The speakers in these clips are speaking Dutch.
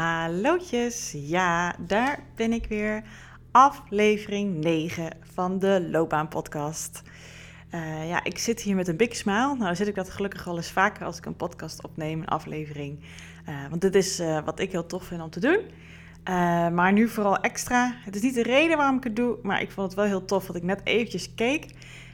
Hallootjes, ja, daar ben ik weer. Aflevering 9 van de Loopbaan Podcast. Uh, ja, ik zit hier met een big smile. Nou, zit ik dat gelukkig al eens vaker als ik een podcast opneem, een aflevering. Uh, want dit is uh, wat ik heel tof vind om te doen. maar nu vooral extra. Het is niet de reden waarom ik het doe, maar ik vond het wel heel tof dat ik net eventjes keek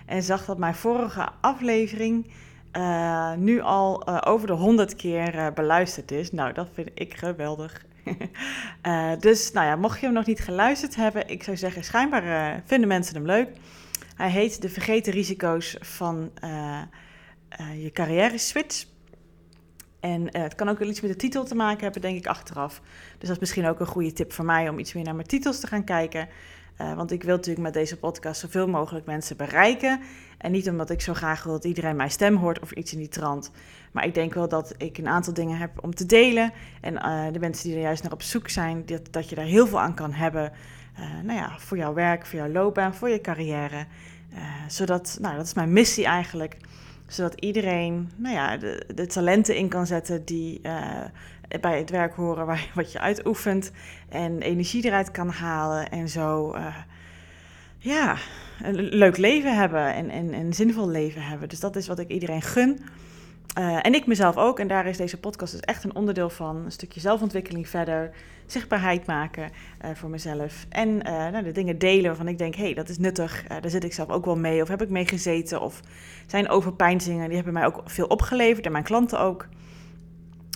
en zag dat mijn vorige aflevering uh, nu al uh, over de 100 keer uh, beluisterd is. Nou, dat vind ik geweldig. dus, nou ja, mocht je hem nog niet geluisterd hebben, ik zou zeggen, schijnbaar vinden mensen hem leuk. Hij heet De Vergeten Risico's van je carrière switch. En het kan ook wel iets met de titel te maken hebben, denk ik, achteraf. Dus dat is misschien ook een goede tip voor mij om iets meer naar mijn titels te gaan kijken. Uh, want ik wil natuurlijk met deze podcast zoveel mogelijk mensen bereiken. En niet omdat ik zo graag wil dat iedereen mijn stem hoort of iets in die trant. Maar ik denk wel dat ik een aantal dingen heb om te delen. En uh, de mensen die er juist naar op zoek zijn, dat, dat je daar heel veel aan kan hebben. Uh, nou ja, voor jouw werk, voor jouw loopbaan, voor je carrière. zodat, nou, dat is mijn missie eigenlijk. Zodat iedereen, nou ja, de, de talenten in kan zetten die bij het werk horen waar, wat je uitoefent en energie eruit kan halen en zo uh, ja, een leuk leven hebben en, en een zinvol leven hebben. Dus dat is wat ik iedereen gun. Uh, en ik mezelf ook. En daar is deze podcast dus echt een onderdeel van. Een stukje zelfontwikkeling verder. Zichtbaarheid maken uh, voor mezelf. En nou, de dingen delen waarvan ik denk, hé, hey, dat is nuttig. daar zit ik zelf ook wel mee. Of heb ik mee gezeten. Of zijn overpijnzingen. Die hebben mij ook veel opgeleverd. En mijn klanten ook.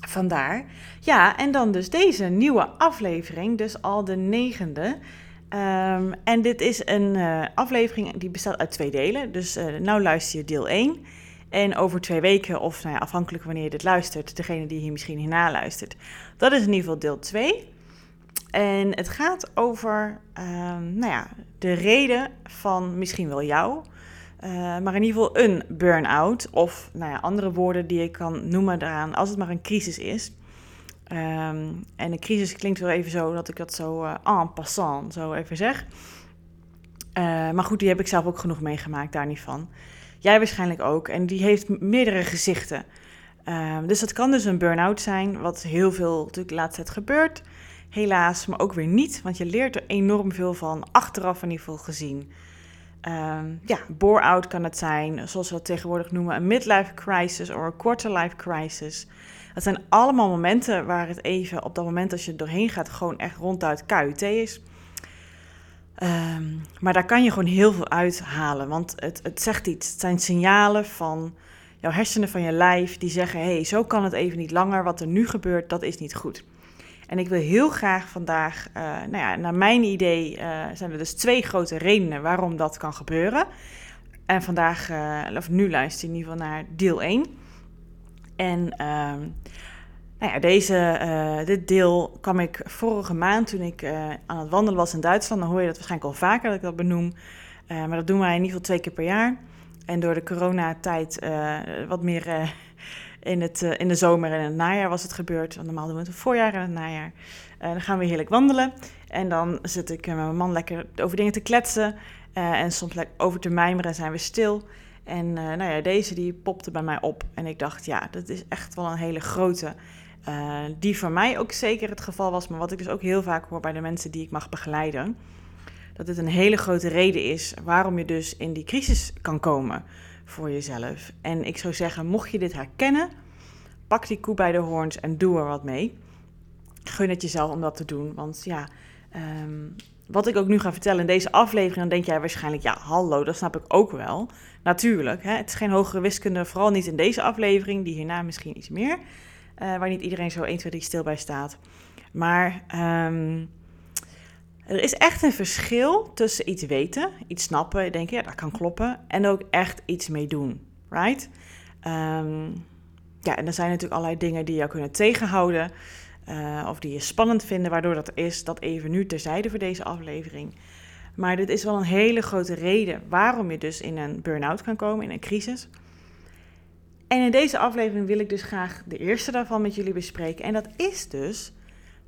Vandaar. Ja, en dan dus deze nieuwe aflevering, dus al de negende. Um, en dit is een uh, aflevering die bestaat uit twee delen. Dus uh, nou luister je deel 1. En over twee weken, of nou ja, afhankelijk wanneer je dit luistert, degene die hier misschien hierna luistert, dat is in ieder geval deel 2. En het gaat over um, nou ja, de reden van misschien wel jou, uh, maar in ieder geval een burn-out. Of nou ja, andere woorden die ik kan noemen daaraan, als het maar een crisis is. Um, en een crisis klinkt wel even zo dat ik dat zo uh, en passant zo even zeg. Uh, maar goed, die heb ik zelf ook genoeg meegemaakt, daar niet van. Jij waarschijnlijk ook. En die heeft meerdere gezichten. Uh, dus dat kan dus een burn-out zijn, wat heel veel natuurlijk de laatste gebeurt. Helaas, maar ook weer niet, want je leert er enorm veel van, achteraf in ieder geval gezien. Um, ja, bore-out kan het zijn, zoals we dat tegenwoordig noemen, een midlife crisis of een quarter-life crisis. Dat zijn allemaal momenten waar het even op dat moment als je doorheen gaat gewoon echt ronduit KUT is. Um, maar daar kan je gewoon heel veel uithalen, want het, het zegt iets. Het zijn signalen van jouw hersenen, van je lijf, die zeggen: hé, hey, zo kan het even niet langer. Wat er nu gebeurt, dat is niet goed. En ik wil heel graag vandaag, uh, nou ja, naar mijn idee uh, zijn er dus twee grote redenen waarom dat kan gebeuren. En vandaag, uh, of nu luister je in ieder geval naar deel 1. En uh, nou ja, deze, dit deel kwam ik vorige maand toen ik aan het wandelen was in Duitsland. Dan hoor je dat waarschijnlijk al vaker dat ik dat benoem. maar dat doen wij in ieder geval twee keer per jaar. En door de coronatijd wat meer in, het, uh, in de zomer en in het najaar was het gebeurd. Normaal doen we het voorjaar en het najaar. Uh, dan gaan we heerlijk wandelen. En dan zit ik met mijn man lekker over dingen te kletsen. Uh, en soms over te mijmeren zijn we stil. En nou ja, deze die popte bij mij op. En ik dacht, ja, dat is echt wel een hele grote. die voor mij ook zeker het geval was. Maar wat ik dus ook heel vaak hoor bij de mensen die ik mag begeleiden. Dat het een hele grote reden is waarom je dus in die crisis kan komen voor jezelf. En ik zou zeggen, mocht je dit herkennen, pak die koe bij de hoorns en doe er wat mee. Gun het jezelf om dat te doen. Want ja, um, wat ik ook nu ga vertellen in deze aflevering, dan denk jij waarschijnlijk, ja, hallo, dat snap ik ook wel. Natuurlijk, hè, het is geen hogere wiskunde, vooral niet in deze aflevering, die hierna misschien iets meer, uh, waar niet iedereen zo 1, 2, 3 stil bij staat. Maar um, er is echt een verschil tussen iets weten, iets snappen, denken, ja, dat kan kloppen, en ook echt iets mee doen, right? Um, ja, en er zijn natuurlijk allerlei dingen die jou kunnen tegenhouden, uh, of die je spannend vinden, waardoor dat is, dat even nu terzijde voor deze aflevering. Maar dit is wel een hele grote reden waarom je dus in een burn-out kan komen, in een crisis. En in deze aflevering wil ik dus graag de eerste daarvan met jullie bespreken. En dat is dus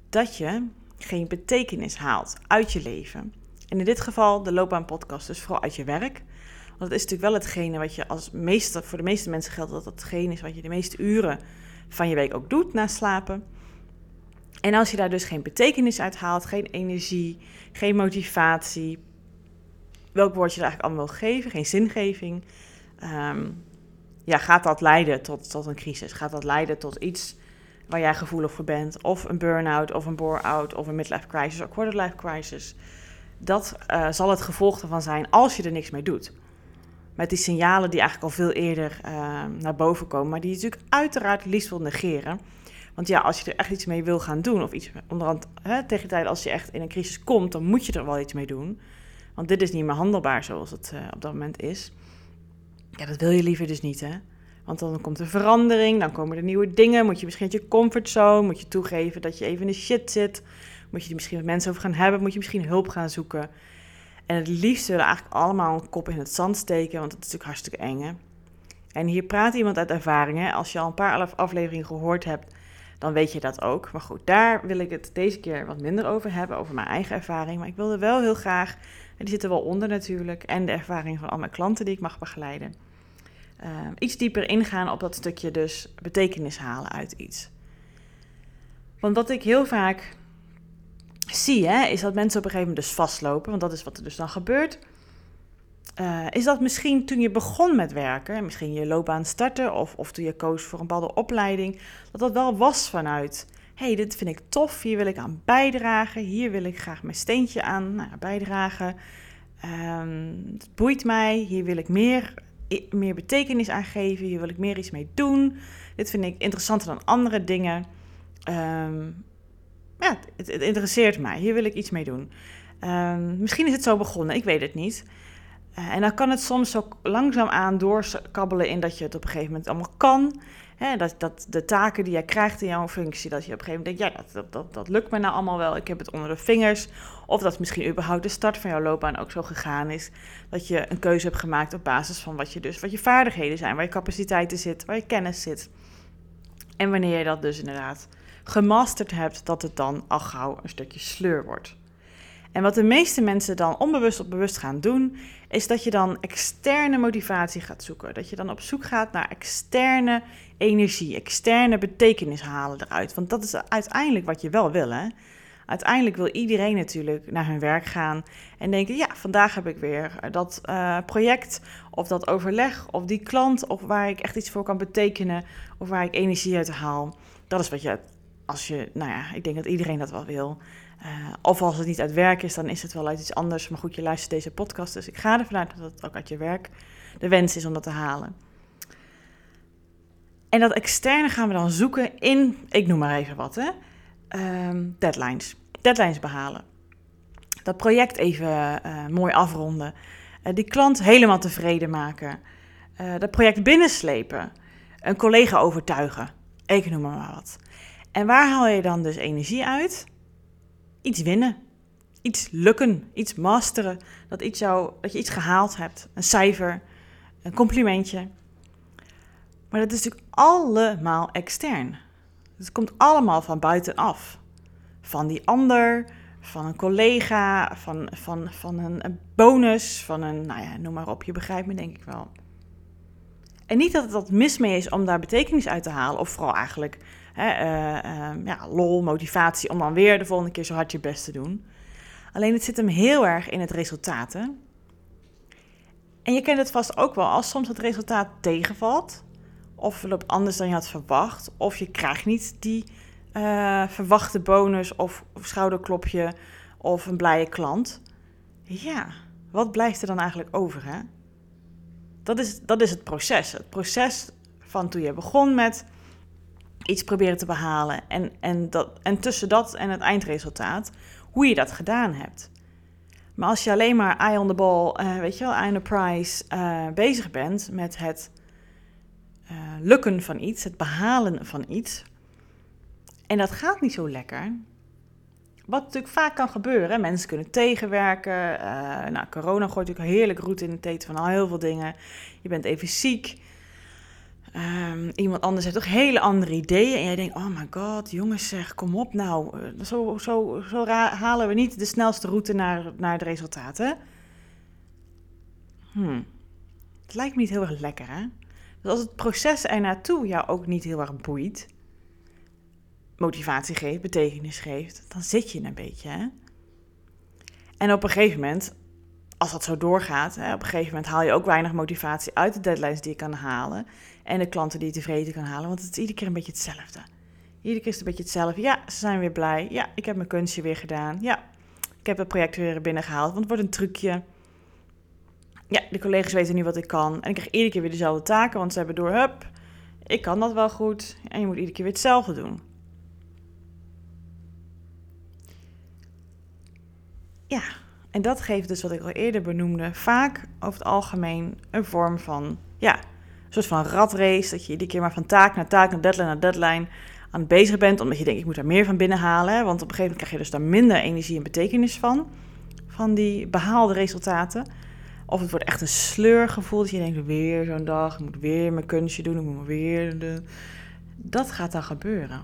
dat je geen betekenis haalt uit je leven. En in dit geval de loopbaanpodcast, dus vooral uit je werk. Want het is natuurlijk wel hetgene wat je als meeste, voor de meeste mensen geldt dat dat hetgene is wat je de meeste uren van je week ook doet na slapen. En als je daar dus geen betekenis uit haalt, geen energie, geen motivatie, welk woord je er eigenlijk allemaal wil geven, geen zingeving, ehm, ja, gaat dat leiden tot, tot een crisis? Gaat dat leiden tot iets waar jij gevoelig voor bent? Of een burn-out, of een bore-out, of een midlife crisis, of quarter-life crisis? Dat uh, zal het gevolg ervan zijn als je er niks mee doet. Met die signalen die eigenlijk al veel eerder uh, naar boven komen, maar die je natuurlijk uiteraard liefst wil negeren. Want ja, als je er echt iets mee wil gaan doen, of iets onderhand hè, tegen de tijd als je echt in een crisis komt, dan moet je er wel iets mee doen. Want dit is niet meer handelbaar zoals het uh, op dat moment is. Ja, dat wil je liever dus niet, hè? Want dan komt er verandering, dan komen er nieuwe dingen. Moet je misschien uit je comfortzone, moet je toegeven dat je even in de shit zit. Moet je er misschien met mensen over gaan hebben, moet je misschien hulp gaan zoeken. En het liefst willen eigenlijk allemaal een kop in het zand steken, want het is natuurlijk hartstikke eng, hè? En hier praat iemand uit ervaring, hè? Als je al een paar afleveringen gehoord hebt, dan weet je dat ook. Maar goed, daar wil ik het deze keer wat minder over hebben, over mijn eigen ervaring. Maar ik wilde wel heel graag, en die zitten wel onder natuurlijk, en de ervaring van al mijn klanten die ik mag begeleiden uh, iets dieper ingaan op dat stukje dus betekenis halen uit iets. Want wat ik heel vaak zie, hè, is dat mensen op een gegeven moment dus vastlopen, want dat is wat er dus dan gebeurt. Uh, is dat misschien toen je begon met werken, misschien je loopbaan starten of, of toen je koos voor een bepaalde opleiding, dat dat wel was vanuit, hey, dit vind ik tof, hier wil ik aan bijdragen, hier wil ik graag mijn steentje aan nou, bijdragen. Um, het boeit mij, hier wil ik meer meer betekenis aan geven. Hier wil ik meer iets mee doen. Dit vind ik interessanter dan andere dingen. Ehm, ja, het, interesseert mij. Hier wil ik iets mee doen. Um, misschien is het zo begonnen, ik weet het niet. Uh, en dan kan het soms ook langzaamaan doorkabbelen in dat je het op een gegeven moment allemaal kan. Hè, dat, dat de taken die jij krijgt in jouw functie, dat je op een gegeven moment denkt, ja, dat, dat, dat lukt me nou allemaal wel, ik heb het onder de vingers. Of dat misschien überhaupt de start van jouw loopbaan ook zo gegaan is, dat je een keuze hebt gemaakt op basis van wat je dus, wat je vaardigheden zijn, waar je capaciteiten zit, waar je kennis zit. En wanneer je dat dus inderdaad gemasterd hebt, dat het dan al gauw een stukje sleur wordt. En wat de meeste mensen dan onbewust of bewust gaan doen, is dat je dan externe motivatie gaat zoeken. Dat je dan op zoek gaat naar externe energie, externe betekenis halen eruit. Want dat is uiteindelijk wat je wel wil, hè? Uiteindelijk wil iedereen natuurlijk naar hun werk gaan en denken: ja, vandaag heb ik weer dat uh, project of dat overleg of die klant of waar ik echt iets voor kan betekenen of waar ik energie uit haal. Dat is wat je, als je, nou ja, ik denk dat iedereen dat wel wil. Uh, of als het niet uit werk is, dan is het wel uit iets anders. Maar goed, je luistert deze podcast, dus ik ga ervan uit dat het ook uit je werk de wens is om dat te halen. En dat externe gaan we dan zoeken in, ik noem maar even wat, hè, um, deadlines. Deadlines behalen. Dat project even uh, mooi afronden. Uh, die klant helemaal tevreden maken. dat project binnenslepen. Een collega overtuigen. Ik noem maar wat. En waar haal je dan dus energie uit? iets winnen. Iets lukken, iets masteren. Dat, iets dat je iets gehaald hebt. Een cijfer, een complimentje. Maar dat is natuurlijk allemaal extern. Het komt allemaal van buitenaf. Van die ander, van een collega, van, van, van een, bonus, van een, nou ja, noem maar op, je begrijpt me denk ik wel. En niet dat het dat mis mee is om daar betekenis uit te halen, of vooral eigenlijk Hè, uh, uh, ja, lol, motivatie om dan weer de volgende keer zo hard je best te doen. Alleen het zit hem heel erg in het resultaat. En je kent het vast ook wel als soms het resultaat tegenvalt. Of loopt anders dan je had verwacht. Of je krijgt niet die uh, verwachte bonus of, schouderklopje of een blije klant. Ja, wat blijft er dan eigenlijk over? Hè? Dat, is, dat is het proces. Het proces van toen je begon met iets proberen te behalen. En, en, dat, en tussen dat en het eindresultaat, hoe je dat gedaan hebt. Maar als je alleen maar eye on the ball, uh, weet je wel, eye on the prize uh, bezig bent met het uh, lukken van iets, het behalen van iets, en dat gaat niet zo lekker. Wat natuurlijk vaak kan gebeuren, mensen kunnen tegenwerken. nou, corona gooit natuurlijk heerlijk roet in het eten van al heel veel dingen. Je bent even ziek. Um, iemand anders heeft toch hele andere ideeën. En jij denkt, oh my god, jongens zeg, kom op nou. Eh, zo, zo, zo halen we niet de snelste route naar, naar het resultaat, hè? Hmm. Het lijkt me niet heel erg lekker, hè? Dus als het proces er naartoe jou ook niet heel erg boeit... motivatie geeft, betekenis geeft, dan zit je een beetje. Hè? En op een gegeven moment, als dat zo doorgaat, hè, op een gegeven moment haal je ook weinig motivatie uit de deadlines die je kan halen. En de klanten die je tevreden kan halen, want het is iedere keer een beetje hetzelfde. Iedere keer is het een beetje hetzelfde. Ja, ze zijn weer blij. Ja, ik heb mijn kunstje weer gedaan. Ja, ik heb het project weer binnengehaald, want het wordt een trucje. Ja, de collega's weten nu wat ik kan. En ik krijg iedere keer weer dezelfde taken, want ze hebben door, hup, ik kan dat wel goed. En je moet iedere keer weer hetzelfde doen. Ja, en dat geeft dus wat ik al eerder benoemde, vaak over het algemeen een vorm van, ja, een soort van ratrace. Dat je iedere keer maar van taak naar taak, naar deadline naar deadline aan het bezig bent. Omdat je denkt, ik moet daar meer van binnenhalen. Want op een gegeven moment krijg je dus daar minder energie en betekenis van. Van die behaalde resultaten. Of het wordt echt een sleurgevoel. Dat je denkt, weer zo'n dag. Ik moet weer mijn kunstje doen. Ik moet weer... De... Dat gaat dan gebeuren.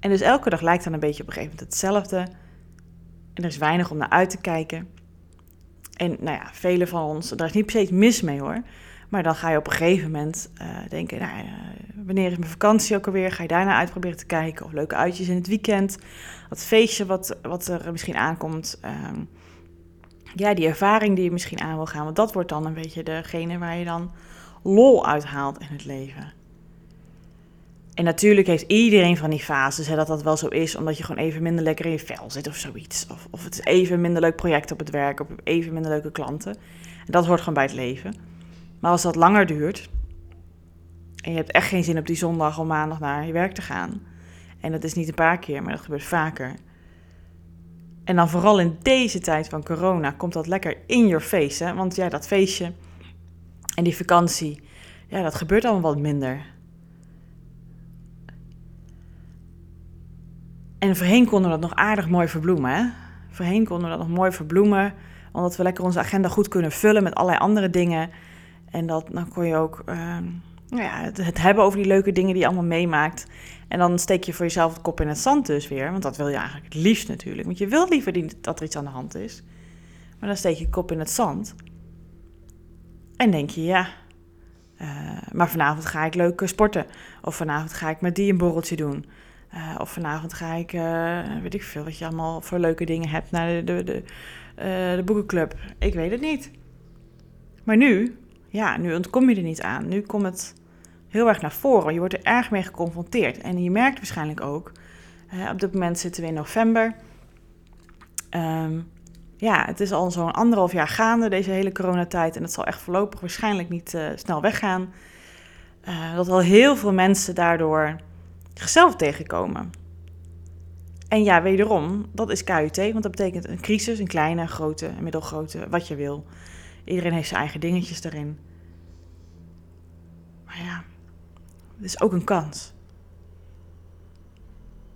En dus elke dag lijkt dan een beetje op een gegeven moment hetzelfde. En er is weinig om naar uit te kijken. En nou ja, velen van ons, daar is niet per se mis mee hoor. Maar dan ga je op een gegeven moment uh, denken, nou, wanneer is mijn vakantie ook alweer? Ga je daarna uitproberen te kijken? Of leuke uitjes in het weekend? Dat feestje wat, wat er misschien aankomt. Uh, ja, die ervaring die je misschien aan wil gaan. Want dat wordt dan een beetje degene waar je dan lol uithaalt in het leven. En natuurlijk heeft iedereen van die fases hè, dat dat wel zo is, omdat je gewoon even minder lekker in je vel zit of zoiets. Of, of het is even minder leuk project op het werk, of even minder leuke klanten. En dat hoort gewoon bij het leven. Maar als dat langer duurt en je hebt echt geen zin op die zondag of maandag naar je werk te gaan, en dat is niet een paar keer, maar dat gebeurt vaker. En dan vooral in deze tijd van corona komt dat lekker in your face. Hè? Want ja, dat feestje en die vakantie, ja, dat gebeurt allemaal wat minder. En voorheen konden we dat nog aardig mooi verbloemen. Hè? Voorheen konden we dat nog mooi verbloemen, omdat we lekker onze agenda goed kunnen vullen met allerlei andere dingen. En dat, dan kon je ook nou ja, het, hebben over die leuke dingen die je allemaal meemaakt. En dan steek je voor jezelf het kop in het zand dus weer. Want dat wil je eigenlijk het liefst natuurlijk. Want je wil liever dat er iets aan de hand is. Maar dan steek je kop in het zand. En denk je, ja, uh, maar vanavond ga ik leuk sporten. Of vanavond ga ik met die een borreltje doen. Uh, of vanavond ga ik, weet ik veel, wat je allemaal voor leuke dingen hebt naar de, de, de, de boekenclub. Ik weet het niet. Maar nu, ja, nu ontkom je er niet aan. Nu komt het heel erg naar voren. Je wordt er erg mee geconfronteerd. En je merkt waarschijnlijk ook, op dit moment zitten we in november. Um, ja, het is al zo'n anderhalf jaar gaande, deze hele coronatijd. En het zal echt voorlopig waarschijnlijk niet uh, snel weggaan. Uh, dat al heel veel mensen daardoor zichzelf tegenkomen. En ja, wederom, dat is KUT, want dat betekent een crisis, een kleine, grote, middelgrote, wat je wil. Iedereen heeft zijn eigen dingetjes erin. Maar ja, het is ook een kans.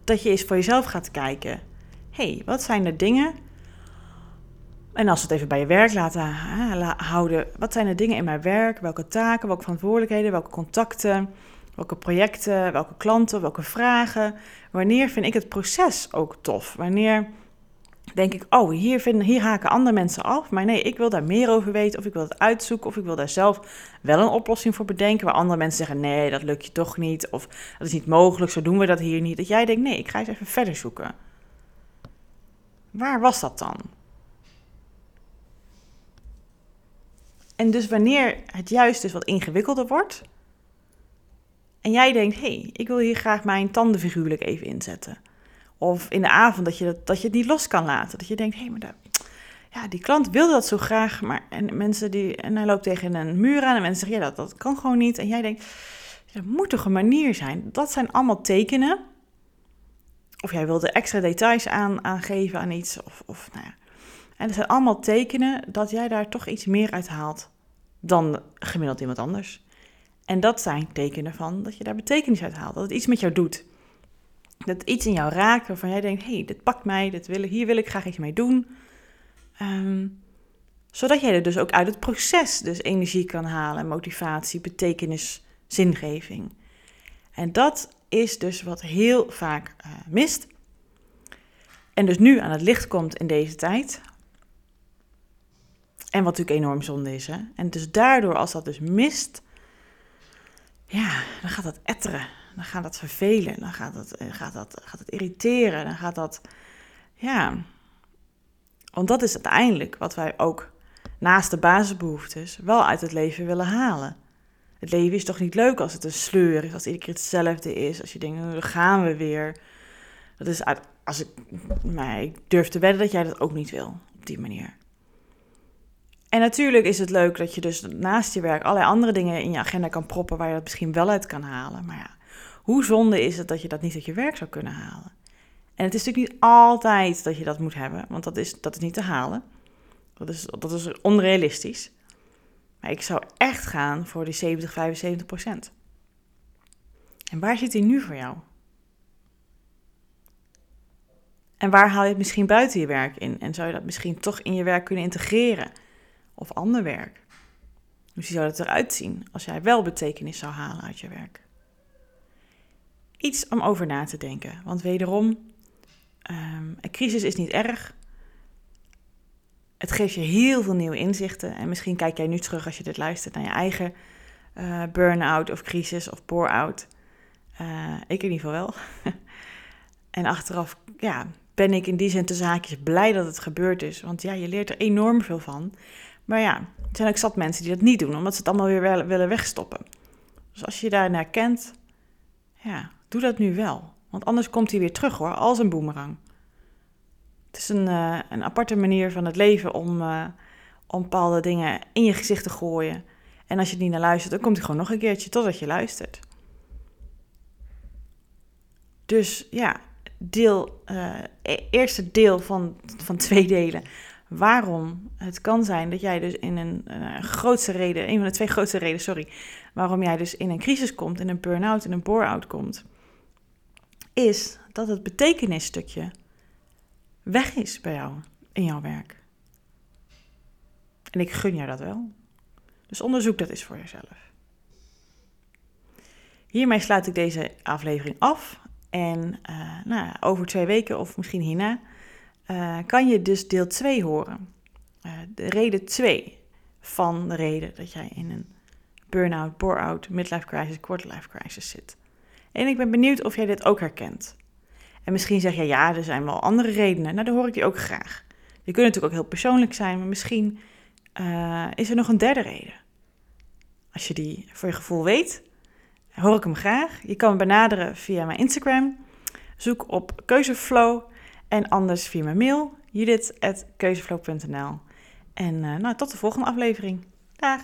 Dat je eens voor jezelf gaat kijken. Hey, wat zijn de dingen? En als we het even bij je werk laten houden. Wat zijn de dingen in mijn werk? Welke taken, welke verantwoordelijkheden, welke contacten, welke projecten, welke klanten, welke vragen? Wanneer vind ik het proces ook tof? Wanneer denk ik, oh, hier, vinden, hier haken andere mensen af. Maar nee, ik wil daar meer over weten, of ik wil het uitzoeken, of ik wil daar zelf wel een oplossing voor bedenken. Waar andere mensen zeggen, nee, dat lukt je toch niet, of dat is niet mogelijk, zo doen we dat hier niet. Dat jij denkt, nee, ik ga eens even verder zoeken. Waar was dat dan? En dus wanneer het juist dus wat ingewikkelder wordt, en jij denkt, hé, hey, ik wil hier graag mijn tanden figuurlijk even inzetten of in de avond dat je, dat, dat je het niet los kan laten. Dat je denkt, hé, hey, maar dat, ja, die klant wil dat zo graag. Maar en mensen die, en hij loopt tegen een muur aan en mensen zeggen, ja, dat, dat kan gewoon niet. En jij denkt, er moet toch een manier zijn. Dat zijn allemaal tekenen. Of jij wilde extra details aan, aangeven aan iets. Of, of, nou ja. En het zijn allemaal tekenen dat jij daar toch iets meer uit haalt dan gemiddeld iemand anders. En dat zijn tekenen van dat je daar betekenis uit haalt. Dat het iets met jou doet dat iets in jou raakt waarvan jij denkt: hé, hey, dit pakt mij, dit wil hier wil ik graag iets mee doen. Um, zodat jij er dus ook uit het proces dus energie kan halen, motivatie, betekenis, zingeving. En dat is dus wat heel vaak uh, mist. En dus nu aan het licht komt in deze tijd. En wat natuurlijk enorm zonde is. Hè? En dus daardoor, als dat dus mist, ja, dan gaat dat etteren dan gaat dat vervelen, dan gaat dat, eh, gaat, dat, gaat het irriteren, dan gaat dat, ja. Want dat is uiteindelijk wat wij ook naast de basisbehoeftes wel uit het leven willen halen. Het leven is toch niet leuk als het een sleur is, als iedere keer hetzelfde is, als je denkt, oh, gaan we weer. Dat is als ik, ik durf te wedden dat jij dat ook niet wil op die manier. En natuurlijk is het leuk dat je dus naast je werk allerlei andere dingen in je agenda kan proppen waar je dat misschien wel uit kan halen. Maar ja, hoe zonde is het dat je dat niet uit je werk zou kunnen halen? En het is natuurlijk niet altijd dat je dat moet hebben, want dat is, dat is niet te halen. Dat is, dat is onrealistisch. Maar ik zou echt gaan voor die 70, 75 procent. En waar zit die nu voor jou? En waar haal je het misschien buiten je werk in? En zou je dat misschien toch in je werk kunnen integreren? Of ander werk? Hoe zou het eruit zien als jij wel betekenis zou halen uit je werk? Iets om over na te denken. Want wederom, um, een crisis is niet erg. Het geeft je heel veel nieuwe inzichten. En misschien kijk jij nu terug als je dit luistert naar je eigen uh, burn-out of crisis of bore-out. Uh, ik in ieder geval wel. en achteraf ja, ben ik in die zin tussen haakjes blij dat het gebeurd is. Want ja, je leert er enorm veel van. Maar ja, er zijn ook zat mensen die dat niet doen, omdat ze het allemaal weer willen wegstoppen. Dus als je daar naar kent, ja, doe dat nu wel. Want anders komt hij weer terug hoor, als een boemerang. Het is een, uh, een aparte manier van het leven om, uh, om bepaalde dingen in je gezicht te gooien. En als je niet naar luistert, dan komt hij gewoon nog een keertje totdat je luistert. Dus ja, deel, uh, eerste deel van, van twee delen. Waarom het kan zijn dat jij dus in een, een grootste reden, een van de twee grootste redenen, sorry, waarom jij dus in een crisis komt, in een burn-out, in een bore-out komt, is dat het betekenisstukje weg is bij jou in jouw werk. En ik gun jou dat wel. Dus onderzoek dat eens voor jezelf. Hiermee sluit ik deze aflevering af. En uh, nou, over twee weken of misschien hierna uh, kan je dus deel 2 horen. Uh, de reden 2 van de reden dat jij in een burn-out, bore-out, midlife crisis, quarterlife crisis zit. En ik ben benieuwd of jij dit ook herkent. En misschien zeg je ja, er zijn wel andere redenen. Nou, dan hoor ik die ook graag. Die kunnen natuurlijk ook heel persoonlijk zijn, maar misschien uh, is er nog een derde reden. Als je die voor je gevoel weet, hoor ik hem graag. Je kan me benaderen via mijn Instagram. Zoek op keuzeflow en anders via mijn mail judith.keuzeflow.nl. En uh, nou, tot de volgende aflevering. Dag!